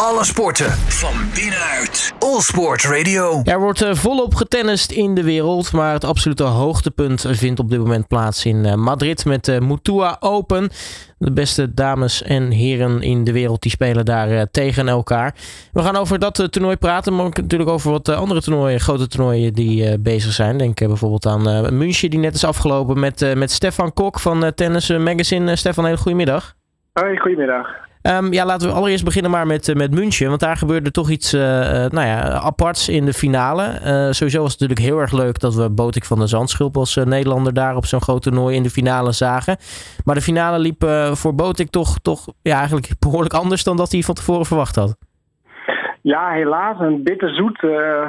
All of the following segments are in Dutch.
Alle sporten van binnenuit. All Sport Radio. Er wordt uh, volop getennist in de wereld, maar het absolute hoogtepunt vindt op dit moment plaats in uh, Madrid met de Mutua Open. De beste dames en heren in de wereld die spelen daar uh, tegen elkaar. We gaan over dat toernooi praten, maar ook natuurlijk over wat andere toernooien, grote toernooien die bezig zijn. Denk bijvoorbeeld aan München die net is afgelopen met, met Stefan Kok van Tennis Magazine. Stefan, hele goedemiddag. Hoi, goedemiddag. Um, ja, laten we allereerst beginnen maar met, met München. Want daar gebeurde toch iets uh, nou ja, aparts in de finale. Sowieso was het natuurlijk heel erg leuk dat we Botik van der Zandschulp als Nederlander daar op zo'n groot toernooi in de finale zagen. Maar de finale liep voor Botik toch, toch ja, eigenlijk behoorlijk anders dan dat hij van tevoren verwacht had. Ja, helaas. Een bitterzoet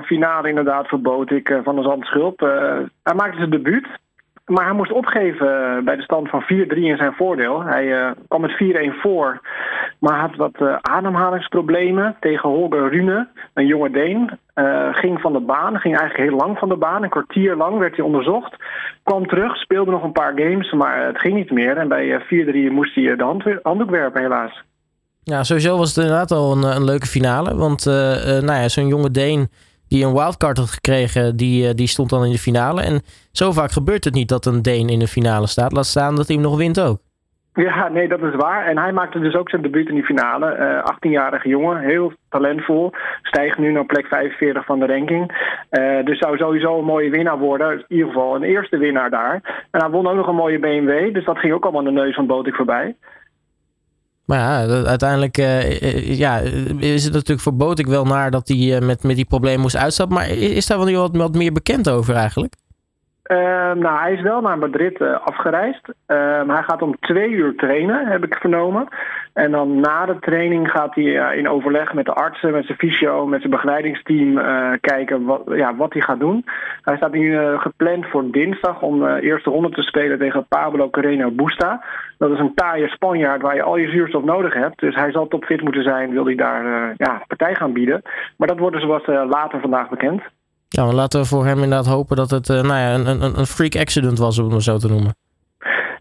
finale inderdaad voor Botik van der Zandschulp. hij maakte zijn debuut. Maar hij moest opgeven bij de stand van 4-3 in zijn voordeel. Hij kwam met 4-1 voor. Maar had wat uh, ademhalingsproblemen tegen Holger Rune, een jonge Deen. Uh, ging van de baan, ging eigenlijk heel lang van de baan. Een kwartier lang werd hij onderzocht. Kwam terug, speelde nog een paar games, maar het ging niet meer. En bij 4-3 uh, moest hij de hand, handdoek helaas. Ja, sowieso was het inderdaad al een, een leuke finale. Want nou ja, zo'n jonge Deen die een wildcard had gekregen, die, die stond dan in de finale. En zo vaak gebeurt het niet dat een Deen in de finale staat. Laat staan dat hij hem nog wint ook. Ja, nee, dat is waar. En hij maakte dus ook zijn debuut in die finale. Uh, 18-jarige jongen, heel talentvol. Stijgt nu naar plek 45 van de ranking. Uh, dus zou sowieso een mooie winnaar worden. In ieder geval een eerste winnaar daar. En hij won ook nog een mooie BMW. Dus dat ging ook allemaal de neus van Botik voorbij. Maar ja, uiteindelijk uh, ja, is het natuurlijk voor Botik wel naar dat hij met, met die problemen moest uitstappen. Maar is daar wel wat, wat meer bekend over eigenlijk? Uh, nou, hij is wel naar Madrid uh, afgereisd. Uh, hij gaat om twee uur trainen, heb ik vernomen. En dan na de training gaat hij uh, in overleg met de artsen, met zijn fysio, met zijn begeleidingsteam kijken wat, ja, wat hij gaat doen. Hij staat nu gepland voor dinsdag om de eerste ronde te spelen tegen Pablo Carreno Busta. Dat is een taaie Spanjaard waar je al je zuurstof nodig hebt. Dus hij zal topfit moeten zijn, wil hij daar ja, partij gaan bieden. Maar dat wordt dus wat later vandaag bekend. Ja, maar laten we voor hem inderdaad hopen dat het uh, nou ja, een, een, een freak accident was, om het zo te noemen.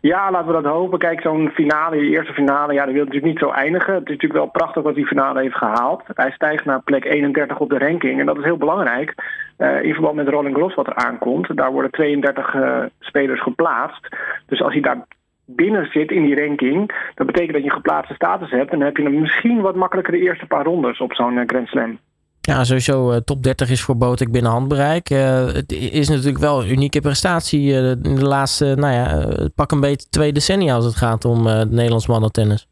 Ja, laten we dat hopen. Kijk, zo'n finale, die eerste finale, ja, dat wil natuurlijk niet zo eindigen. Het is natuurlijk wel prachtig wat die finale heeft gehaald. Hij stijgt naar plek 31 op de ranking en dat is heel belangrijk. Uh, in verband met Roland Gros wat er aankomt. Daar worden 32 uh, spelers geplaatst. Dus als hij daar binnen zit in die ranking, dat betekent dat je geplaatste status hebt. En dan heb je misschien wat makkelijker de eerste paar rondes op zo'n Grand Slam. Ja, sowieso uh, top 30 is voor Botek binnen handbereik. Uh, het is natuurlijk wel een unieke prestatie uh, in de laatste, nou ja, pak een beetje twee decennia als het gaat om Nederlands mannentennis.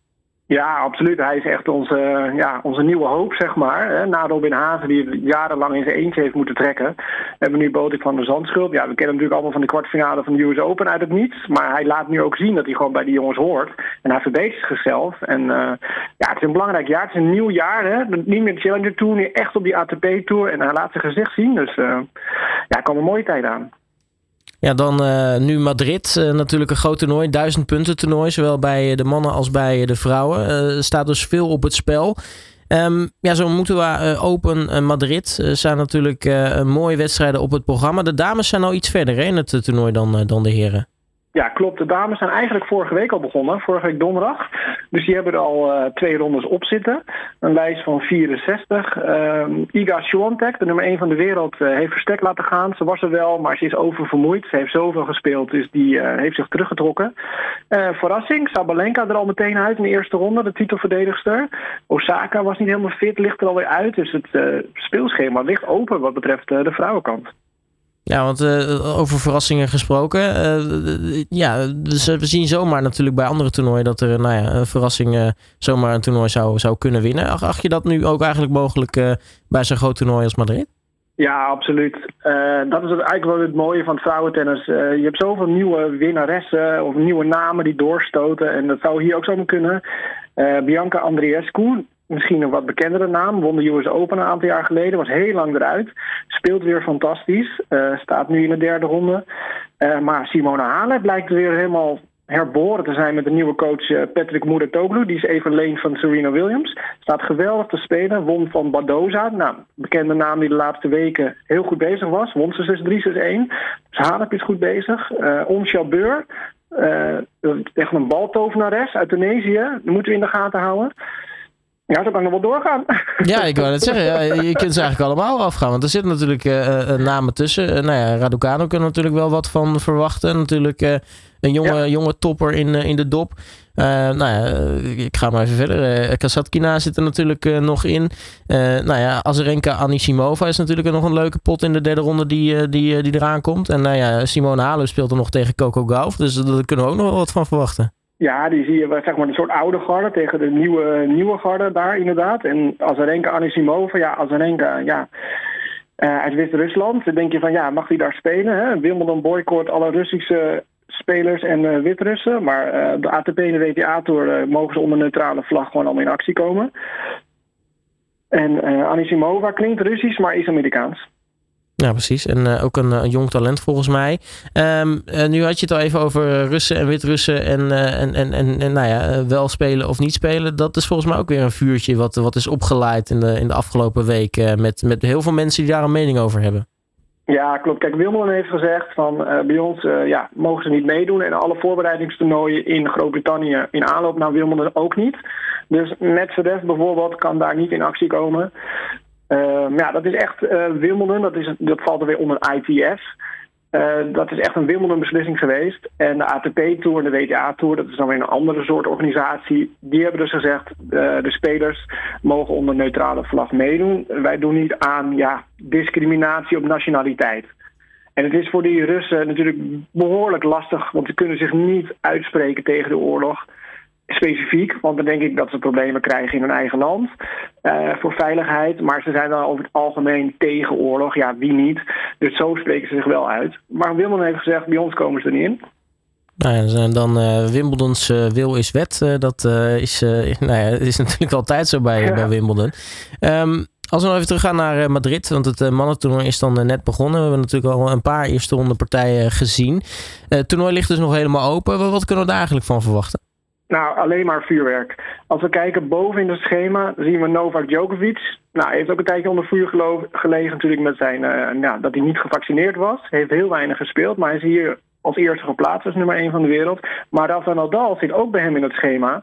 Ja, absoluut. Hij is echt onze, ja, onze nieuwe hoop, zeg maar. Na Robin Hazen, die het jarenlang in zijn eentje heeft moeten trekken. Hebben we nu Botik van de Zandschulp. Ja, we kennen hem natuurlijk allemaal van de kwartfinale van de US Open uit het niets. Maar hij laat nu ook zien dat hij gewoon bij die jongens hoort. En hij verbetert zichzelf. En uh, ja, het is een belangrijk jaar. Het is een nieuw jaar, hè. Niet meer de Challenger Tour, nu echt op die ATP Tour. En hij laat zijn gezicht zien. Dus uh, ja, er komt een mooie tijd aan. Ja, dan uh, nu Madrid. Uh, natuurlijk een groot toernooi. Duizend punten toernooi. Zowel bij de mannen als bij de vrouwen. Er uh, staat dus veel op het spel. Um, ja, zo moeten we Open Madrid. zijn natuurlijk mooie wedstrijden op het programma. De dames zijn al iets verder hè, in het toernooi dan, dan de heren. Ja, klopt. De dames zijn eigenlijk vorige week al begonnen. Vorige week donderdag. Dus die hebben er al uh, twee rondes op zitten. Een lijst van 64. Uh, Iga Swiatek, de nummer 1 van de wereld, uh, heeft verstek laten gaan. Ze was er wel, maar ze is oververmoeid. Ze heeft zoveel gespeeld, dus die uh, heeft zich teruggetrokken. verrassing, Sabalenka er al meteen uit in de eerste ronde, de titelverdedigster. Osaka was niet helemaal fit, ligt er alweer uit. Dus het speelschema ligt open wat betreft de vrouwenkant. Ja, want uh, over verrassingen gesproken. Uh, ja, dus we zien zomaar natuurlijk bij andere toernooien dat er nou ja, een verrassing zomaar een toernooi zou, zou kunnen winnen. Ach, acht je dat nu ook eigenlijk mogelijk bij zo'n groot toernooi als Madrid? Ja, absoluut. dat is eigenlijk wel het mooie van vrouwentennis. je hebt zoveel nieuwe winnaressen of nieuwe namen die doorstoten. En dat zou hier ook zomaar kunnen. Bianca Andreescu, misschien een wat bekendere naam. Won de US Open een aantal jaar geleden. Was heel lang eruit. Speelt weer fantastisch. Uh, staat nu in de derde ronde. Uh, maar Simone Halep blijkt weer helemaal herboren te zijn met de nieuwe coach uh, Patrick Mouratoglou. Die is even leen van Serena Williams. Staat geweldig te spelen. Won van Badoza. Nou, bekende naam die de laatste weken heel goed bezig was. Won ze 6-3, 6-1. Dus Halep is goed bezig. Uh, Ons Jabeur. echt een baltovenares uit Tunesië. Dat moeten we in de gaten houden. Ja, zo kan nog wel doorgaan. Ja, ik wou net zeggen. Ja, je kunt ze eigenlijk allemaal afgaan. Want er zitten natuurlijk uh, namen tussen. Uh, nou ja, Raducano kunnen natuurlijk wel wat van verwachten. Natuurlijk een jonge, jonge topper in, in de dop. nou ja, ik ga maar even verder. Kasatkina zit er natuurlijk nog in. nou ja, Azarenka Anisimova is natuurlijk nog een leuke pot in de derde ronde die, die, die eraan komt. En nou ja, Simone Halep speelt er nog tegen Coco Gauff. Dus daar kunnen we ook nog wel wat van verwachten. Ja, die zie je zeg maar een soort oude garde tegen de nieuwe, nieuwe garde daar inderdaad. En Azarenka Anisimova, ja, Azarenka, ja, uh, uit Wit-Rusland. Dan denk je van, ja, mag hij daar spelen? Hè? Wimbledon boycott alle Russische spelers en uh, Wit-Russen. Maar uh, de ATP en de WTA-tour mogen ze onder neutrale vlag gewoon allemaal in actie komen. En Anisimova klinkt Russisch, maar is Amerikaans. Ja, precies. En uh, ook een, een, jong talent volgens mij. Um, nu had je het al even over Russen en Wit-Russen en, en, en, en, nou ja, wel spelen of niet spelen. Dat is volgens mij ook weer een vuurtje wat, wat is opgeleid in de, in de afgelopen week met, met heel veel mensen die daar een mening over hebben. Ja, klopt. Kijk, Wimbledon heeft gezegd van bij ons ja, mogen ze niet meedoen. En alle voorbereidingstoernooien in Groot-Brittannië in aanloop naar Wimbledon ook niet. Dus Medvedev bijvoorbeeld kan daar niet in actie komen. Uh, ja, dat is echt uh, Wimbledon. Dat, is, dat valt er weer onder ITF. Uh, dat is echt een Wimbledon beslissing geweest. En de ATP-tour en de WTA-tour, dat is dan weer een andere soort organisatie. Die hebben dus gezegd, de spelers mogen onder neutrale vlag meedoen. Wij doen niet aan ja, discriminatie op nationaliteit. En het is voor die Russen natuurlijk behoorlijk lastig, want ze kunnen zich niet uitspreken tegen de oorlog specifiek, want dan denk ik dat ze problemen krijgen in hun eigen land uh, voor veiligheid. Maar ze zijn dan over het algemeen tegen oorlog. Ja, wie niet? Dus zo spreken ze zich wel uit. Maar Wimbledon heeft gezegd, bij ons komen ze er niet in. Nou ja, dan uh, Wimbledons uh, wil is wet. Uh, dat is, nou ja, is natuurlijk altijd zo bij, ja. bij Wimbledon. Um, als we nog even teruggaan naar Madrid, want het mannentoernooi is dan net begonnen. We hebben natuurlijk al een paar eerste ronde partijen gezien. Het toernooi ligt dus nog helemaal open. Wat kunnen we daar eigenlijk van verwachten? Nou, alleen maar vuurwerk. Als we kijken boven in het schema, zien we Novak Djokovic. Nou, hij heeft ook een tijdje onder vuur gelegen natuurlijk met zijn, uh, dat hij niet gevaccineerd was. Hij heeft heel weinig gespeeld, maar hij is hier als eerste geplaatst als nummer 1 van de wereld. Maar Rafael Nadal zit ook bij hem in het schema.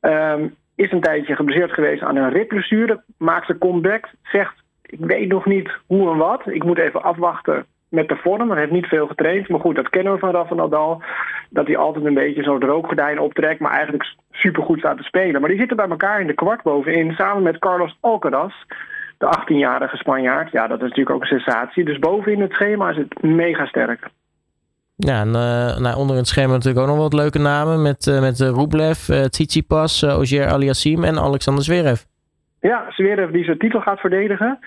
Um, is een tijdje geblesseerd geweest aan een ribblessure. Maakt zijn comeback. Zegt, ik weet nog niet hoe en wat. Ik moet even afwachten met de vorm. Hij heeft niet veel getraind. Maar goed, dat kennen we van Rafa Nadal. Dat hij altijd een beetje zo'n rookgordijn optrekt. Maar eigenlijk supergoed staat te spelen. Maar die zitten bij elkaar in de kwart bovenin. Samen met Carlos Alcaraz. De 18-jarige Spanjaard. Ja, dat is natuurlijk ook een sensatie. Dus bovenin het schema is het mega sterk. Ja, en uh, nou, onder het schema natuurlijk ook nog wat leuke namen. Met, uh, met uh, Rublev, uh, Tsitsipas, uh, Ogier Aliassim en Alexander Zverev. Ja, Zverev die zijn titel gaat verdedigen.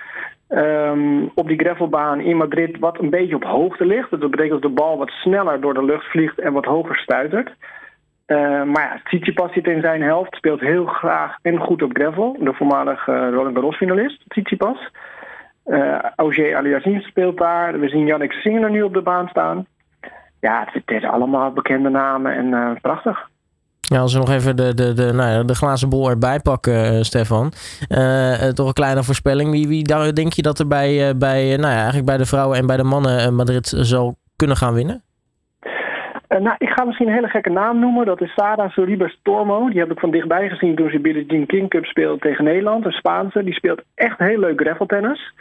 Um, op die gravelbaan in Madrid wat een beetje op hoogte ligt. Dat betekent dat de bal wat sneller door de lucht vliegt en wat hoger stuitert. Uh, maar ja, Tsitsipas zit in zijn helft, speelt heel graag en goed op gravel. De voormalige uh, Roland Garros finalist, Tsitsipas. Uh, Auger Aliassime speelt daar. We zien Yannick Singer nu op de baan staan. Ja, het, is allemaal bekende namen en uh, prachtig. Ja, als we nog even de, de, de, nou ja, de glazen bol erbij pakken, uh, Stefan. Uh, toch een kleine voorspelling. Wie, wie daar denk je dat er bij, uh, bij, nou ja, eigenlijk bij de vrouwen en bij de mannen Madrid zal kunnen gaan winnen? nou, ik ga misschien een hele gekke naam noemen. Dat is Sara Sorribes Tormo. Die heb ik van dichtbij gezien toen ze bij de Jean King Cup speelde tegen Nederland. Een Spaanse. Die speelt echt heel leuk graveltennis.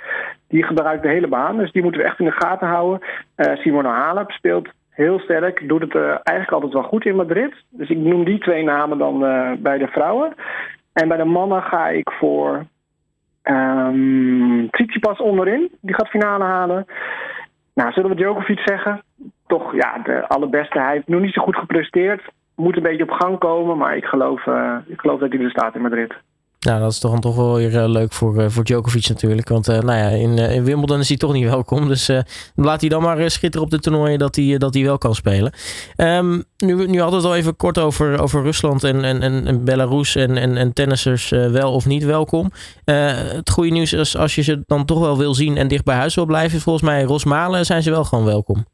Die gebruikt de hele baan. Dus die moeten we echt in de gaten houden. Simone Halep speelt heel sterk. Doet het uh, eigenlijk altijd wel goed in Madrid. Dus ik noem die twee namen dan uh, bij de vrouwen. En bij de mannen ga ik voor um, Tsitsipas onderin. Die gaat finale halen. Nou, zullen we Djokovic zeggen? Toch, ja, de allerbeste. Hij heeft nog niet zo goed gepresteerd. Moet een beetje op gang komen. Maar ik geloof, uh, ik geloof dat hij er staat in Madrid. Nou, dat is toch, toch wel weer uh, leuk voor, uh, voor Djokovic natuurlijk. Want uh, nou ja, in, in Wimbledon is hij toch niet welkom. Dus laat hij dan maar schitteren op de toernooien dat hij, dat hij wel kan spelen. Um, nu, nu hadden we het al even kort over, over Rusland en, en, en Belarus en, en, en tennissers wel of niet welkom. het goede nieuws is als je ze dan toch wel wil zien en dicht bij huis wil blijven. Volgens mij Rosmalen zijn ze wel gewoon welkom.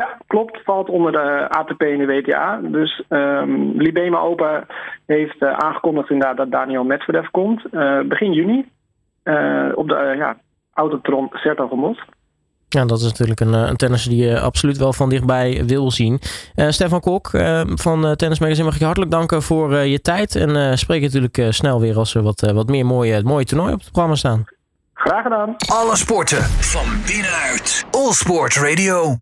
Ja, klopt. Valt onder de ATP en de WTA. Dus um, Libema Open heeft uh, aangekondigd inderdaad dat Daniel Medvedev komt. Uh, begin juni. Uh, op de ja, Autotron Sertogenbos. Ja, dat is natuurlijk een, een tennis die je absoluut wel van dichtbij wil zien. Stefan Kok van Tennis Magazine mag ik je hartelijk danken voor je tijd. En spreek natuurlijk snel weer als er wat, wat meer mooie, mooie toernooi op het programma staan. Graag gedaan. Alle sporten van binnenuit. All Sport Radio.